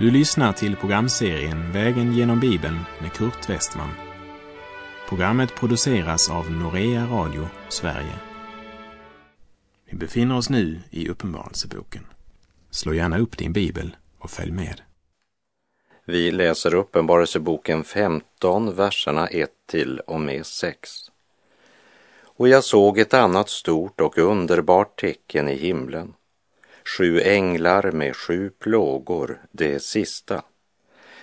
Du lyssnar till programserien Vägen genom Bibeln med Kurt Westman. Programmet produceras av Norea Radio Sverige. Vi befinner oss nu i Uppenbarelseboken. Slå gärna upp din bibel och följ med. Vi läser Uppenbarelseboken 15, verserna 1 till och med 6. Och jag såg ett annat stort och underbart tecken i himlen. Sju änglar med sju plågor, det sista.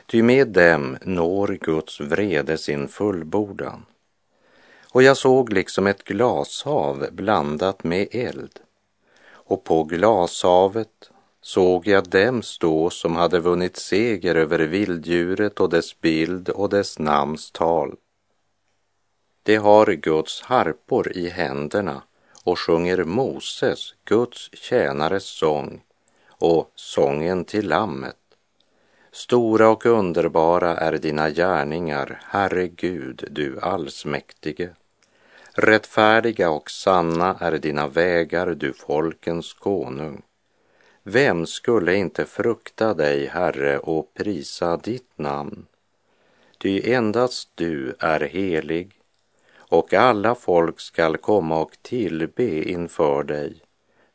Ty med dem når Guds vrede sin fullbordan. Och jag såg liksom ett glashav blandat med eld. Och på glashavet såg jag dem stå som hade vunnit seger över vilddjuret och dess bild och dess namns tal. De har Guds harpor i händerna och sjunger Moses, Guds tjänares sång och sången till Lammet. Stora och underbara är dina gärningar, Herre Gud, du allsmäktige. Rättfärdiga och sanna är dina vägar, du folkens konung. Vem skulle inte frukta dig, Herre, och prisa ditt namn? Ty endast du är helig och alla folk skall komma och tillbe inför dig,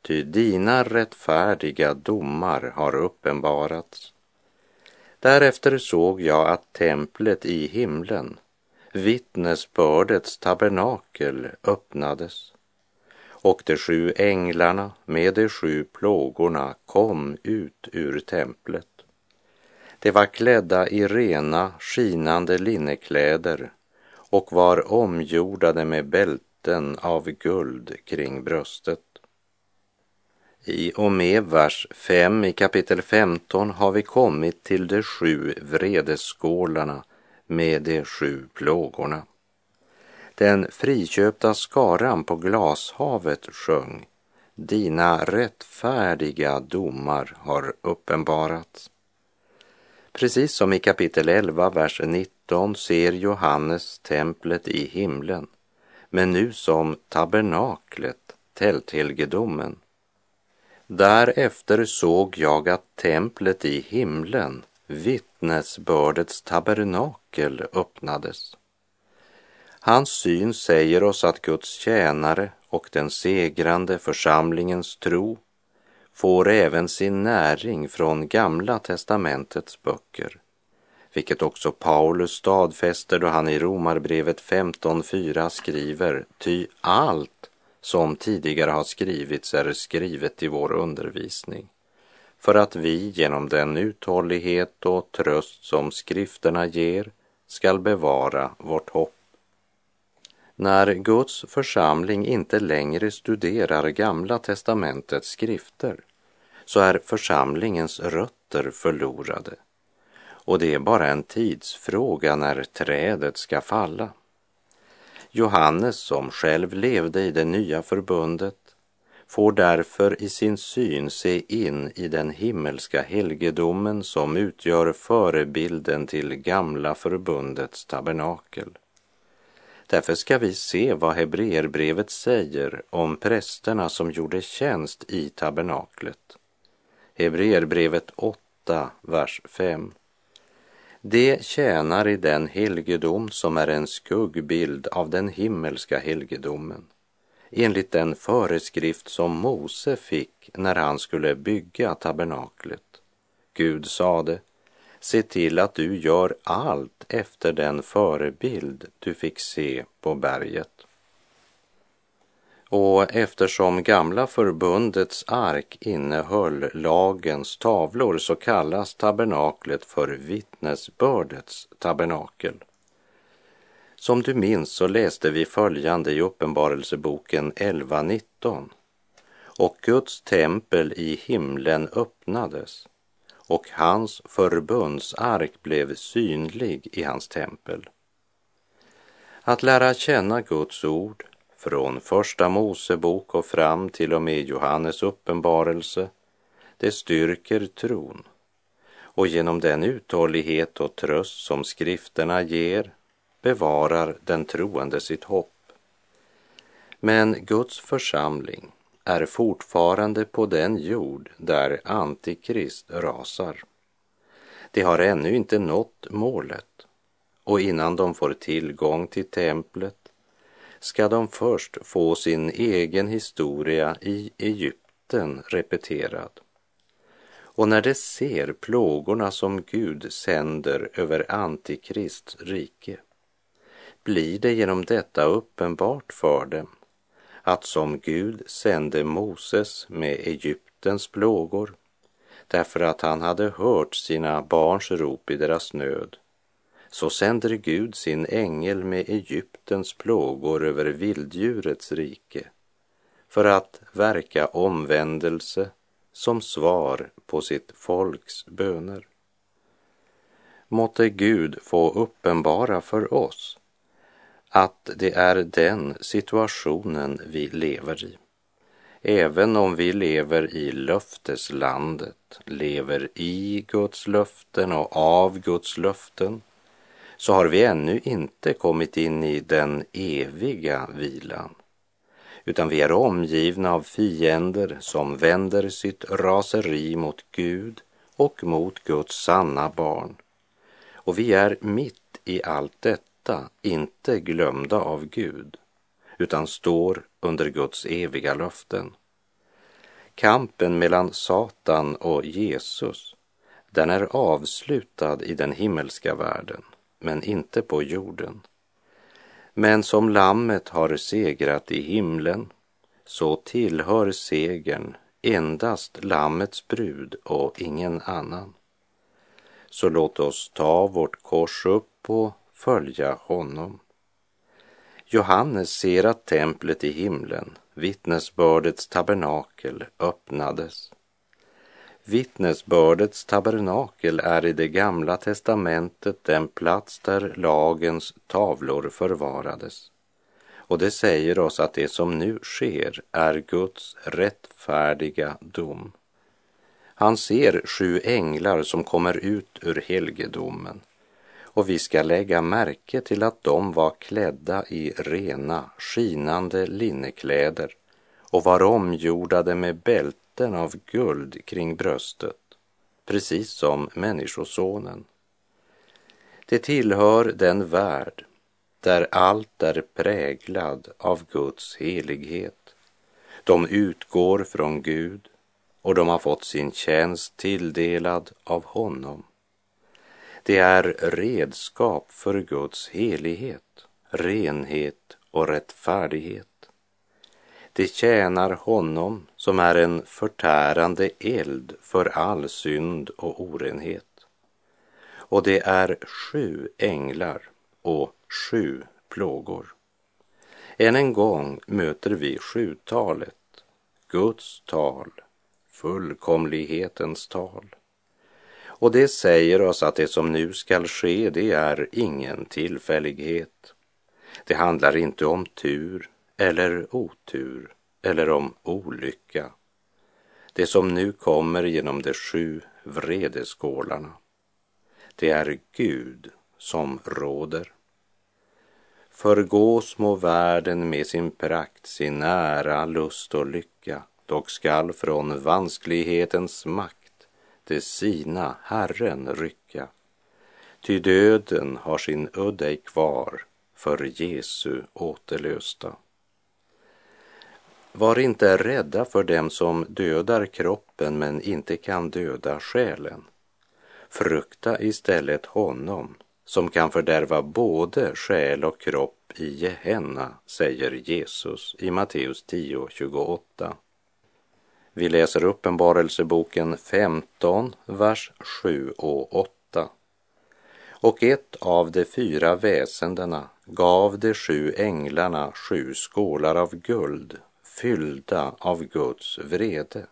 ty dina rättfärdiga domar har uppenbarats. Därefter såg jag att templet i himlen, vittnesbördets tabernakel, öppnades och de sju änglarna med de sju plågorna kom ut ur templet. De var klädda i rena, skinande linnekläder och var omgjordade med bälten av guld kring bröstet. I och med vers 5 i kapitel 15 har vi kommit till de sju vredeskålarna med de sju plågorna. Den friköpta skaran på glashavet sjöng Dina rättfärdiga domar har uppenbarats. Precis som i kapitel 11, vers 19 ser Johannes templet i himlen, men nu som tabernaklet, tälthelgedomen. Därefter såg jag att templet i himlen, vittnesbördets tabernakel, öppnades. Hans syn säger oss att Guds tjänare och den segrande församlingens tro får även sin näring från Gamla testamentets böcker, vilket också Paulus stadfäster då han i Romarbrevet 15.4 skriver, ty allt som tidigare har skrivits är skrivet i vår undervisning, för att vi genom den uthållighet och tröst som skrifterna ger skall bevara vårt hopp. När Guds församling inte längre studerar Gamla testamentets skrifter så är församlingens rötter förlorade och det är bara en tidsfråga när trädet ska falla. Johannes, som själv levde i det nya förbundet, får därför i sin syn se in i den himmelska helgedomen som utgör förebilden till gamla förbundets tabernakel. Därför ska vi se vad Hebreerbrevet säger om prästerna som gjorde tjänst i tabernaklet. Hebreerbrevet 8, vers 5. Det tjänar i den helgedom som är en skuggbild av den himmelska helgedomen enligt den föreskrift som Mose fick när han skulle bygga tabernaklet. Gud sade, se till att du gör allt efter den förebild du fick se på berget. Och eftersom gamla förbundets ark innehöll lagens tavlor så kallas tabernaklet för vittnesbördets tabernakel. Som du minns så läste vi följande i Uppenbarelseboken 11.19. Och Guds tempel i himlen öppnades och hans förbundsark blev synlig i hans tempel. Att lära känna Guds ord från första Mosebok och fram till och med Johannes uppenbarelse, det styrker tron och genom den uthållighet och tröst som skrifterna ger bevarar den troende sitt hopp. Men Guds församling är fortfarande på den jord där Antikrist rasar. De har ännu inte nått målet och innan de får tillgång till templet ska de först få sin egen historia i Egypten repeterad. Och när de ser plågorna som Gud sänder över Antikrists rike blir det genom detta uppenbart för dem att som Gud sände Moses med Egyptens plågor därför att han hade hört sina barns rop i deras nöd så sänder Gud sin ängel med Egyptens plågor över vilddjurets rike för att verka omvändelse som svar på sitt folks böner. Måtte Gud få uppenbara för oss att det är den situationen vi lever i. Även om vi lever i löfteslandet, lever i Guds löften och av Guds löften, så har vi ännu inte kommit in i den eviga vilan, utan vi är omgivna av fiender som vänder sitt raseri mot Gud och mot Guds sanna barn. Och vi är mitt i allt detta inte glömda av Gud, utan står under Guds eviga löften. Kampen mellan Satan och Jesus, den är avslutad i den himmelska världen men inte på jorden. Men som lammet har segrat i himlen, så tillhör segern endast lammets brud och ingen annan. Så låt oss ta vårt kors upp och följa honom. Johannes ser att templet i himlen, vittnesbördets tabernakel, öppnades Vittnesbördets tabernakel är i det gamla testamentet den plats där lagens tavlor förvarades. Och det säger oss att det som nu sker är Guds rättfärdiga dom. Han ser sju änglar som kommer ut ur helgedomen och vi ska lägga märke till att de var klädda i rena, skinande linnekläder och var omgjordade med bälte bälten av guld kring bröstet, precis som Människosonen. Det tillhör den värld där allt är präglad av Guds helighet. De utgår från Gud och de har fått sin tjänst tilldelad av honom. Det är redskap för Guds helighet, renhet och rättfärdighet. Det tjänar honom som är en förtärande eld för all synd och orenhet. Och det är sju änglar och sju plågor. Än en gång möter vi sjutalet, Guds tal, fullkomlighetens tal. Och det säger oss att det som nu skall ske, det är ingen tillfällighet. Det handlar inte om tur eller otur eller om olycka. Det som nu kommer genom de sju vredeskålarna. Det är Gud som råder. Förgås må världen med sin prakt, sin ära, lust och lycka, dock skall från vansklighetens makt det sina Herren rycka. Ty döden har sin udd ej kvar för Jesu återlösta. Var inte rädda för dem som dödar kroppen men inte kan döda själen. Frukta istället honom som kan fördärva både själ och kropp i Gehenna, säger Jesus i Matteus 10.28. Vi läser Uppenbarelseboken 15, vers 7 och 8. Och ett av de fyra väsendena gav de sju änglarna sju skålar av guld fyllda av Guds vrede,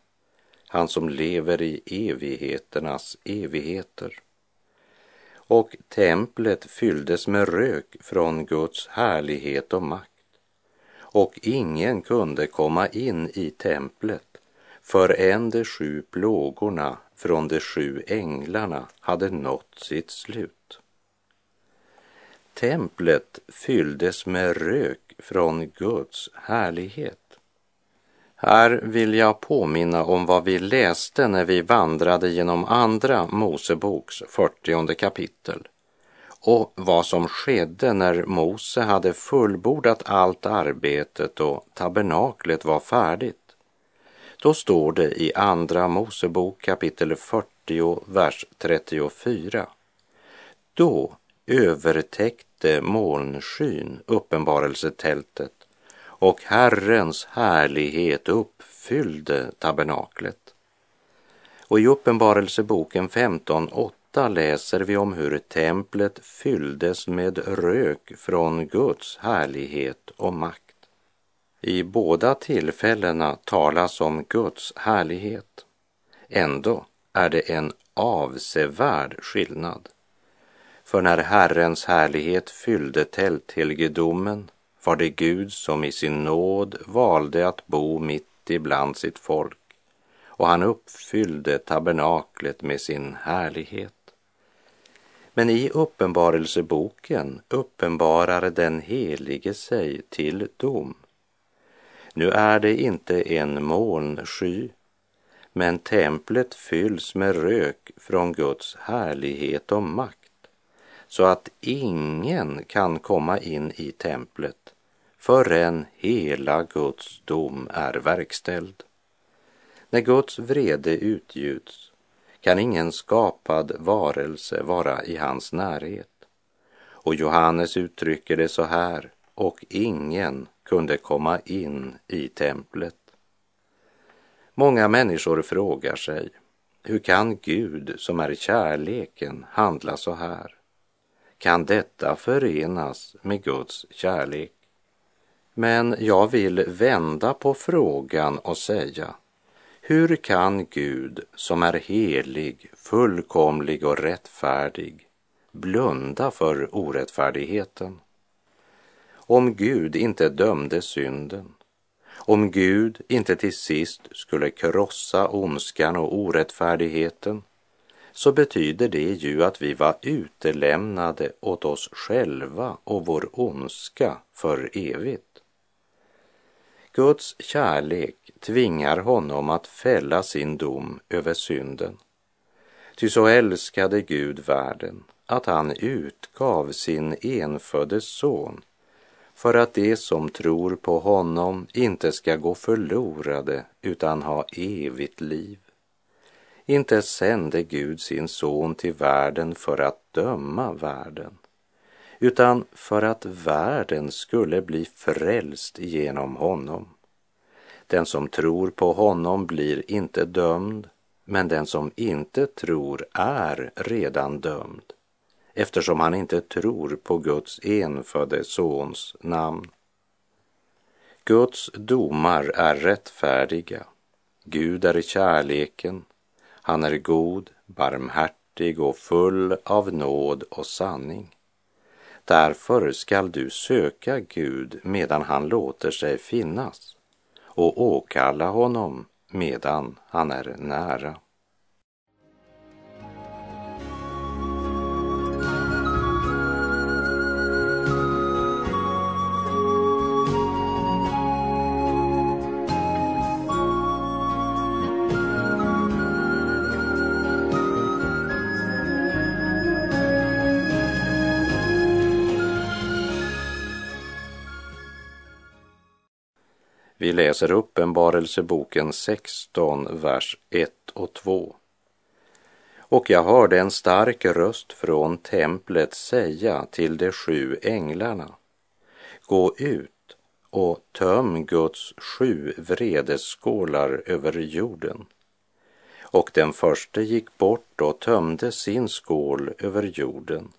han som lever i evigheternas evigheter. Och templet fylldes med rök från Guds härlighet och makt. Och ingen kunde komma in i templet förrän de sju plågorna från de sju änglarna hade nått sitt slut. Templet fylldes med rök från Guds härlighet. Här vill jag påminna om vad vi läste när vi vandrade genom Andra Moseboks 40 kapitel och vad som skedde när Mose hade fullbordat allt arbetet och tabernaklet var färdigt. Då står det i Andra Mosebok kapitel 40, vers 34. Då övertäckte molnskyn uppenbarelsetältet och Herrens härlighet uppfyllde tabernaklet. Och i Uppenbarelseboken 15.8 läser vi om hur templet fylldes med rök från Guds härlighet och makt. I båda tillfällena talas om Guds härlighet. Ändå är det en avsevärd skillnad. För när Herrens härlighet fyllde tälthelgedomen var det Gud som i sin nåd valde att bo mitt ibland sitt folk och han uppfyllde tabernaklet med sin härlighet. Men i uppenbarelseboken uppenbarar den helige sig till dom. Nu är det inte en molnsky, men templet fylls med rök från Guds härlighet och makt så att ingen kan komma in i templet förrän hela Guds dom är verkställd. När Guds vrede utgjuts kan ingen skapad varelse vara i hans närhet. Och Johannes uttrycker det så här, och ingen kunde komma in i templet. Många människor frågar sig, hur kan Gud som är kärleken handla så här? Kan detta förenas med Guds kärlek? Men jag vill vända på frågan och säga, hur kan Gud som är helig, fullkomlig och rättfärdig blunda för orättfärdigheten? Om Gud inte dömde synden, om Gud inte till sist skulle krossa ondskan och orättfärdigheten, så betyder det ju att vi var utelämnade åt oss själva och vår ondska för evigt. Guds kärlek tvingar honom att fälla sin dom över synden. Ty så älskade Gud världen att han utgav sin enfödde son för att de som tror på honom inte ska gå förlorade utan ha evigt liv. Inte sände Gud sin son till världen för att döma världen, utan för att världen skulle bli frälst genom honom. Den som tror på honom blir inte dömd, men den som inte tror är redan dömd, eftersom han inte tror på Guds enfödde sons namn. Guds domar är rättfärdiga. Gud är kärleken han är god, barmhärtig och full av nåd och sanning. Därför skall du söka Gud medan han låter sig finnas och åkalla honom medan han är nära. Vi läser Uppenbarelseboken 16, vers 1 och 2. Och jag hörde en stark röst från templet säga till de sju änglarna. Gå ut och töm Guds sju vredesskålar över jorden. Och den första gick bort och tömde sin skål över jorden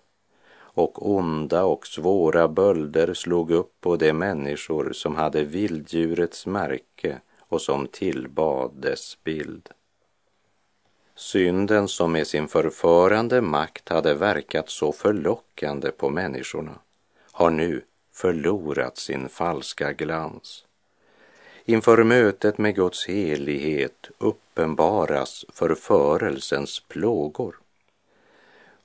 och onda och svåra bölder slog upp på de människor som hade vilddjurets märke och som tillbad dess bild. Synden som med sin förförande makt hade verkat så förlockande på människorna har nu förlorat sin falska glans. Inför mötet med Guds helighet uppenbaras förförelsens plågor.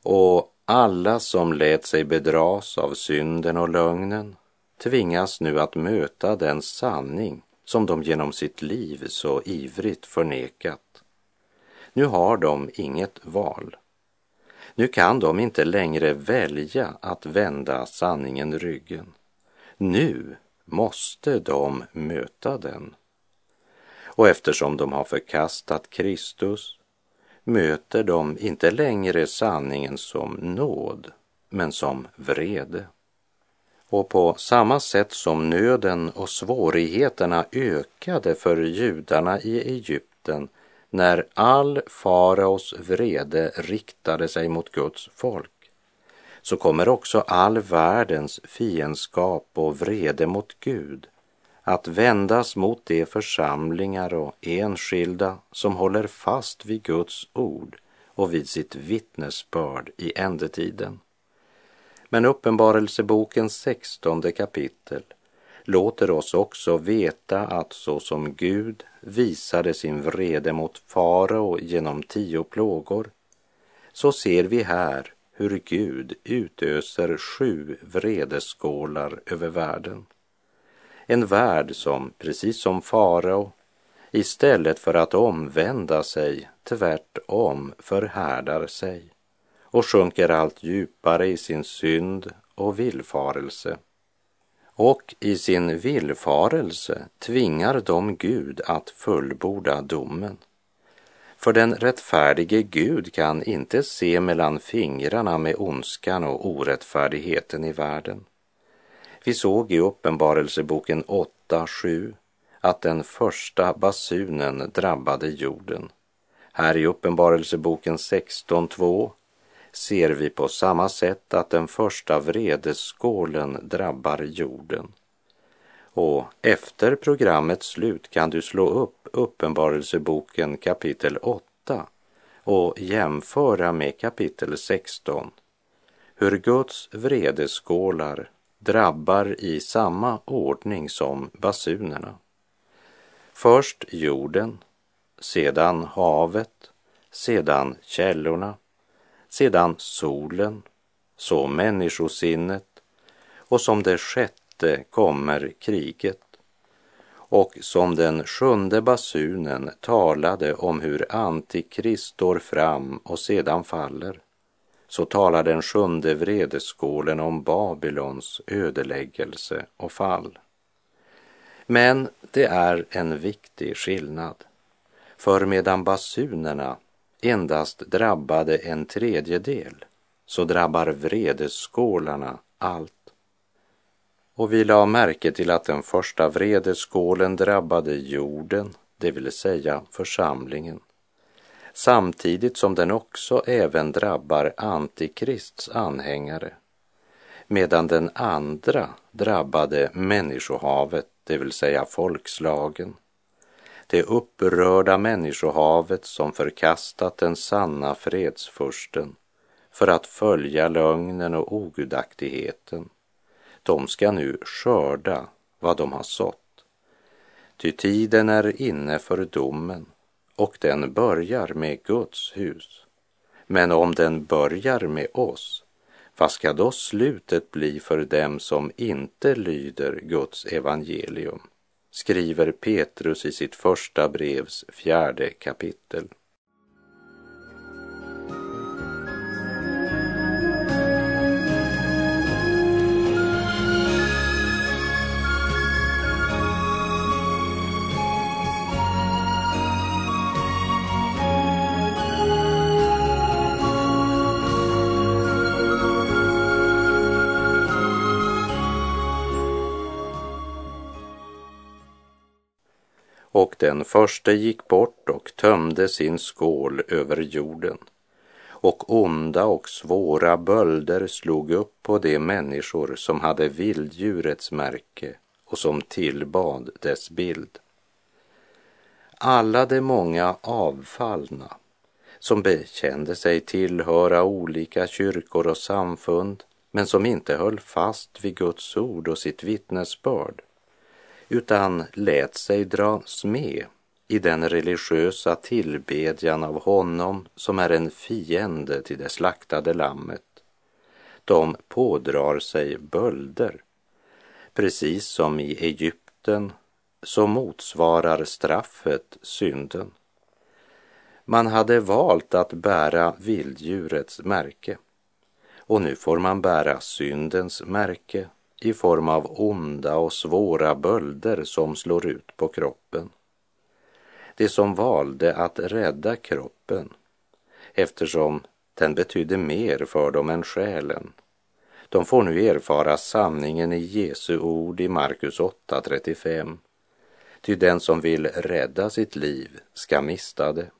Och alla som lät sig bedras av synden och lögnen tvingas nu att möta den sanning som de genom sitt liv så ivrigt förnekat. Nu har de inget val. Nu kan de inte längre välja att vända sanningen ryggen. Nu måste de möta den. Och eftersom de har förkastat Kristus möter de inte längre sanningen som nåd, men som vrede. Och på samma sätt som nöden och svårigheterna ökade för judarna i Egypten när all faraos vrede riktade sig mot Guds folk, så kommer också all världens fiendskap och vrede mot Gud att vändas mot de församlingar och enskilda som håller fast vid Guds ord och vid sitt vittnesbörd i ändetiden. Men Uppenbarelsebokens sextonde kapitel låter oss också veta att så som Gud visade sin vrede mot farao genom tio plågor, så ser vi här hur Gud utöser sju vredeskålar över världen. En värld som, precis som farao, istället för att omvända sig tvärtom förhärdar sig och sjunker allt djupare i sin synd och villfarelse. Och i sin villfarelse tvingar de Gud att fullborda domen. För den rättfärdige Gud kan inte se mellan fingrarna med ondskan och orättfärdigheten i världen. Vi såg i Uppenbarelseboken 8.7 att den första basunen drabbade jorden. Här i Uppenbarelseboken 16.2 ser vi på samma sätt att den första vredesskålen drabbar jorden. Och efter programmets slut kan du slå upp Uppenbarelseboken kapitel 8 och jämföra med kapitel 16. Hur Guds vredeskålar drabbar i samma ordning som basunerna. Först jorden, sedan havet, sedan källorna, sedan solen, så människosinnet och som det sjätte kommer kriget. Och som den sjunde basunen talade om hur Antikrist står fram och sedan faller, så talar den sjunde vredeskålen om Babylons ödeläggelse och fall. Men det är en viktig skillnad. För medan basunerna endast drabbade en tredjedel så drabbar vredeskålarna allt. Och vi la märke till att den första vredeskålen drabbade jorden, det vill säga församlingen, samtidigt som den också även drabbar Antikrists anhängare, medan den andra drabbade människohavet, det vill säga folkslagen det upprörda människohavet som förkastat den sanna fredsfursten för att följa lögnen och ogudaktigheten. De ska nu skörda vad de har sått. Ty tiden är inne för domen och den börjar med Guds hus. Men om den börjar med oss, vad ska då slutet bli för dem som inte lyder Guds evangelium? skriver Petrus i sitt första brevs fjärde kapitel. Och den första gick bort och tömde sin skål över jorden. Och onda och svåra bölder slog upp på de människor som hade vilddjurets märke och som tillbad dess bild. Alla de många avfallna som bekände sig tillhöra olika kyrkor och samfund men som inte höll fast vid Guds ord och sitt vittnesbörd utan lät sig dras med i den religiösa tillbedjan av honom som är en fiende till det slaktade lammet. De pådrar sig bölder, precis som i Egypten så motsvarar straffet synden. Man hade valt att bära vilddjurets märke och nu får man bära syndens märke i form av onda och svåra bölder som slår ut på kroppen. De som valde att rädda kroppen eftersom den betydde mer för dem än själen. De får nu erfara sanningen i Jesu ord i Markus 8.35. Ty den som vill rädda sitt liv ska mista det.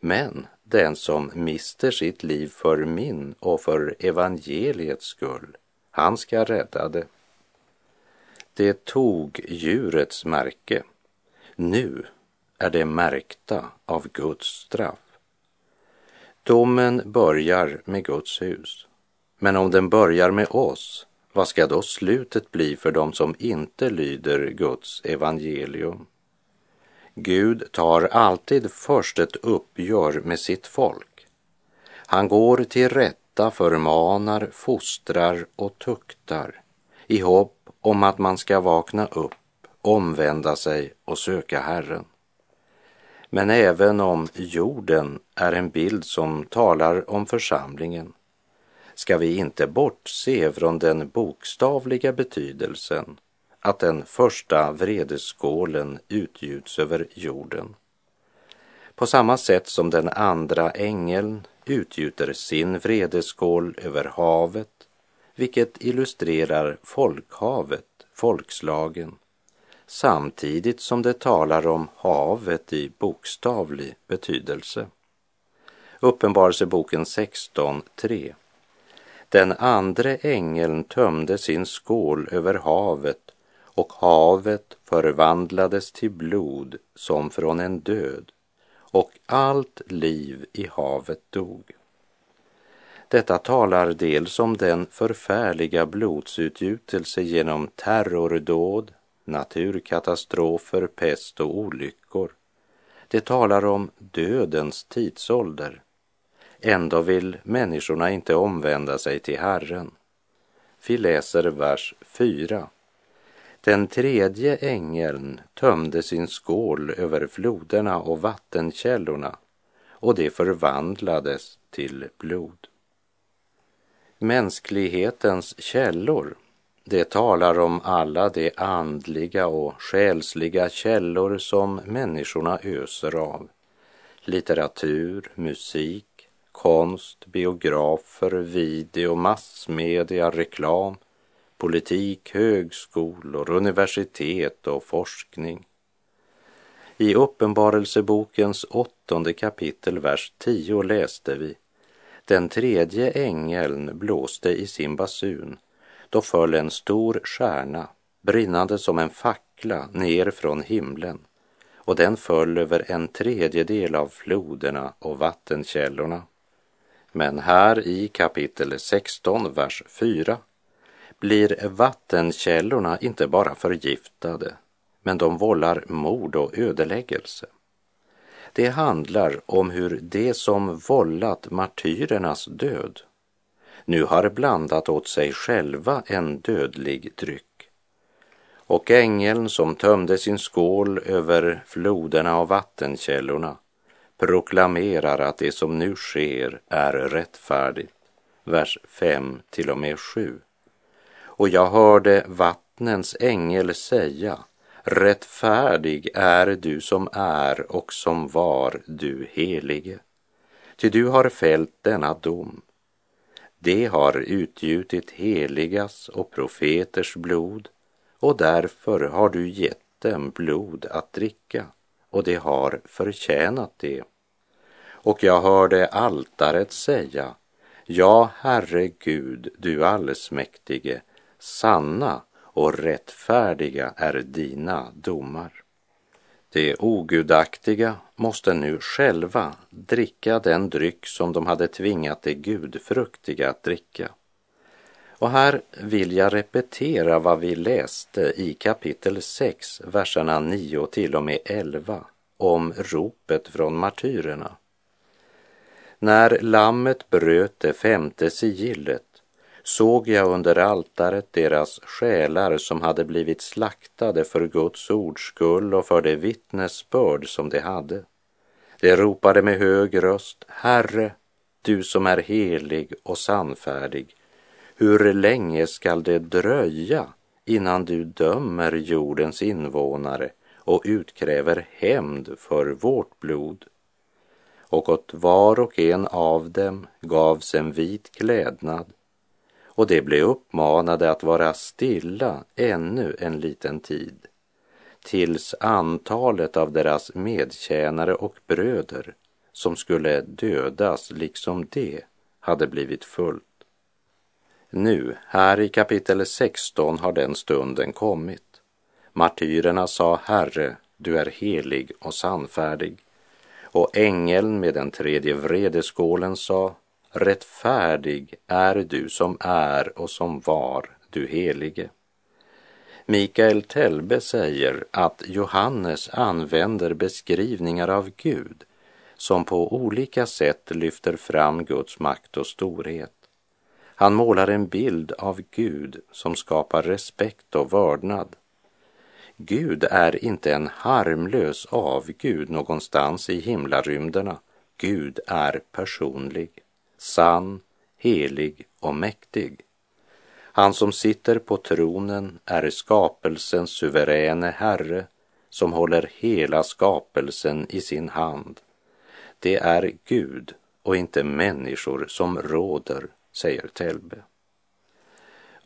Men den som mister sitt liv för min och för evangeliets skull, han ska rädda det. Det tog djurets märke. Nu är det märkta av Guds straff. Domen börjar med Guds hus. Men om den börjar med oss, vad ska då slutet bli för dem som inte lyder Guds evangelium? Gud tar alltid först ett uppgör med sitt folk. Han går till rätta, förmanar, fostrar och tuktar i hopp om att man ska vakna upp, omvända sig och söka Herren. Men även om jorden är en bild som talar om församlingen ska vi inte bortse från den bokstavliga betydelsen att den första vredeskålen utgjuts över jorden. På samma sätt som den andra ängeln utgjuter sin vredeskål över havet, vilket illustrerar folkhavet, folkslagen, samtidigt som det talar om havet i bokstavlig betydelse. Uppenbarelseboken 16.3. Den andre ängeln tömde sin skål över havet och havet förvandlades till blod som från en död och allt liv i havet dog. Detta talar dels om den förfärliga blodsutgjutelse genom terrordåd, naturkatastrofer, pest och olyckor. Det talar om dödens tidsålder. Ändå vill människorna inte omvända sig till Herren. Vi läser vers 4. Den tredje ängeln tömde sin skål över floderna och vattenkällorna och det förvandlades till blod. Mänsklighetens källor det talar om alla de andliga och själsliga källor som människorna öser av. Litteratur, musik, konst, biografer, video, massmedia, reklam, politik, högskolor, universitet och forskning. I Uppenbarelsebokens åttonde kapitel, vers 10 läste vi Den tredje ängeln blåste i sin basun då föll en stor stjärna, brinnande som en fackla, ner från himlen och den föll över en tredjedel av floderna och vattenkällorna. Men här i kapitel 16, vers 4 blir vattenkällorna inte bara förgiftade, men de vållar mord och ödeläggelse. Det handlar om hur det som vållat martyrernas död nu har blandat åt sig själva en dödlig dryck. Och ängeln som tömde sin skål över floderna och vattenkällorna proklamerar att det som nu sker är rättfärdigt. Vers 5 till och med 7. Och jag hörde vattnens ängel säga Rättfärdig är du som är och som var du helige. Ty du har fällt denna dom de har utgjutit heligas och profeters blod och därför har du gett dem blod att dricka och de har förtjänat det. Och jag hörde altaret säga, ja, Herre Gud, du allsmäktige, sanna och rättfärdiga är dina domar. De ogudaktiga måste nu själva dricka den dryck som de hade tvingat de gudfruktiga att dricka. Och här vill jag repetera vad vi läste i kapitel 6, verserna 9 till och med 11 om ropet från martyrerna. När lammet bröt det femte sigillet såg jag under altaret deras själar som hade blivit slaktade för Guds ords skull och för det vittnesbörd som de hade. De ropade med hög röst, Herre, du som är helig och sannfärdig, hur länge skall det dröja innan du dömer jordens invånare och utkräver hämnd för vårt blod? Och åt var och en av dem gavs en vit klädnad och de blev uppmanade att vara stilla ännu en liten tid tills antalet av deras medtjänare och bröder som skulle dödas liksom det hade blivit fullt. Nu, här i kapitel 16 har den stunden kommit. Martyrerna sa Herre, du är helig och sannfärdig. Och ängeln med den tredje vredeskålen sa Rättfärdig är du som är och som var, du helige. Mikael Telbe säger att Johannes använder beskrivningar av Gud som på olika sätt lyfter fram Guds makt och storhet. Han målar en bild av Gud som skapar respekt och vördnad. Gud är inte en harmlös avgud någonstans i himlarymderna. Gud är personlig, sann, helig och mäktig. Han som sitter på tronen är skapelsens suveräne Herre som håller hela skapelsen i sin hand. Det är Gud och inte människor som råder, säger Telbe.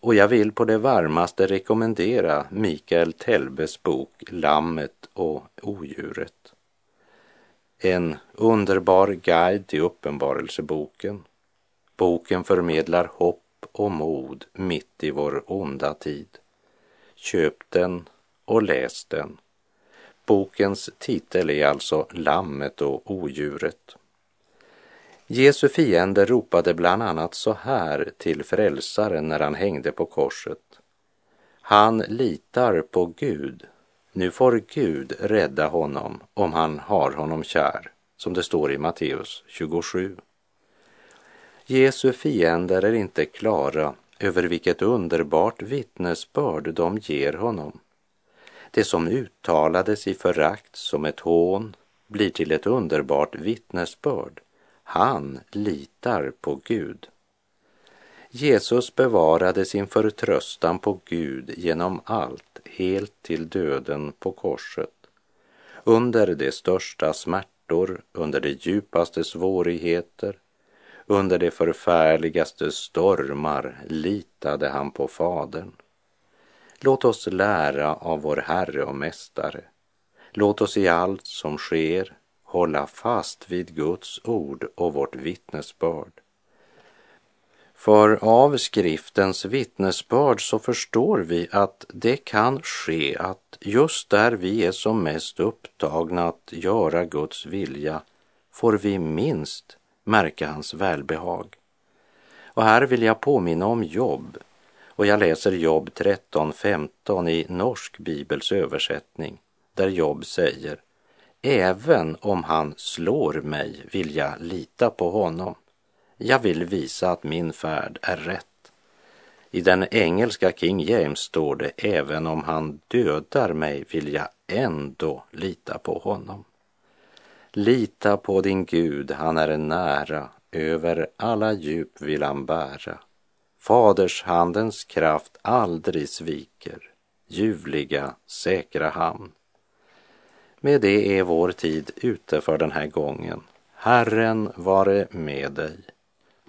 Och jag vill på det varmaste rekommendera Mikael Telbes bok Lammet och odjuret. En underbar guide till Uppenbarelseboken. Boken förmedlar hopp och mod mitt i vår onda tid. Köp den och läs den. Bokens titel är alltså Lammet och odjuret. Jesu fiender ropade bland annat så här till frälsaren när han hängde på korset. Han litar på Gud. Nu får Gud rädda honom om han har honom kär, som det står i Matteus 27. Jesu fiender är inte klara över vilket underbart vittnesbörd de ger honom. Det som uttalades i förakt som ett hån blir till ett underbart vittnesbörd. Han litar på Gud. Jesus bevarade sin förtröstan på Gud genom allt, helt till döden på korset. Under de största smärtor, under de djupaste svårigheter, under de förfärligaste stormar litade han på Fadern. Låt oss lära av vår Herre och Mästare. Låt oss i allt som sker hålla fast vid Guds ord och vårt vittnesbörd. För av skriftens vittnesbörd så förstår vi att det kan ske att just där vi är som mest upptagna att göra Guds vilja får vi minst märka hans välbehag. Och här vill jag påminna om Jobb och jag läser Jobb 13.15 i Norsk Bibels översättning där Jobb säger Även om han slår mig vill jag lita på honom. Jag vill visa att min färd är rätt. I den engelska King James står det även om han dödar mig vill jag ändå lita på honom. Lita på din Gud, han är nära, över alla djup vill han bära. Faders handens kraft aldrig sviker, ljuvliga, säkra hamn. Med det är vår tid ute för den här gången. Herren vare med dig.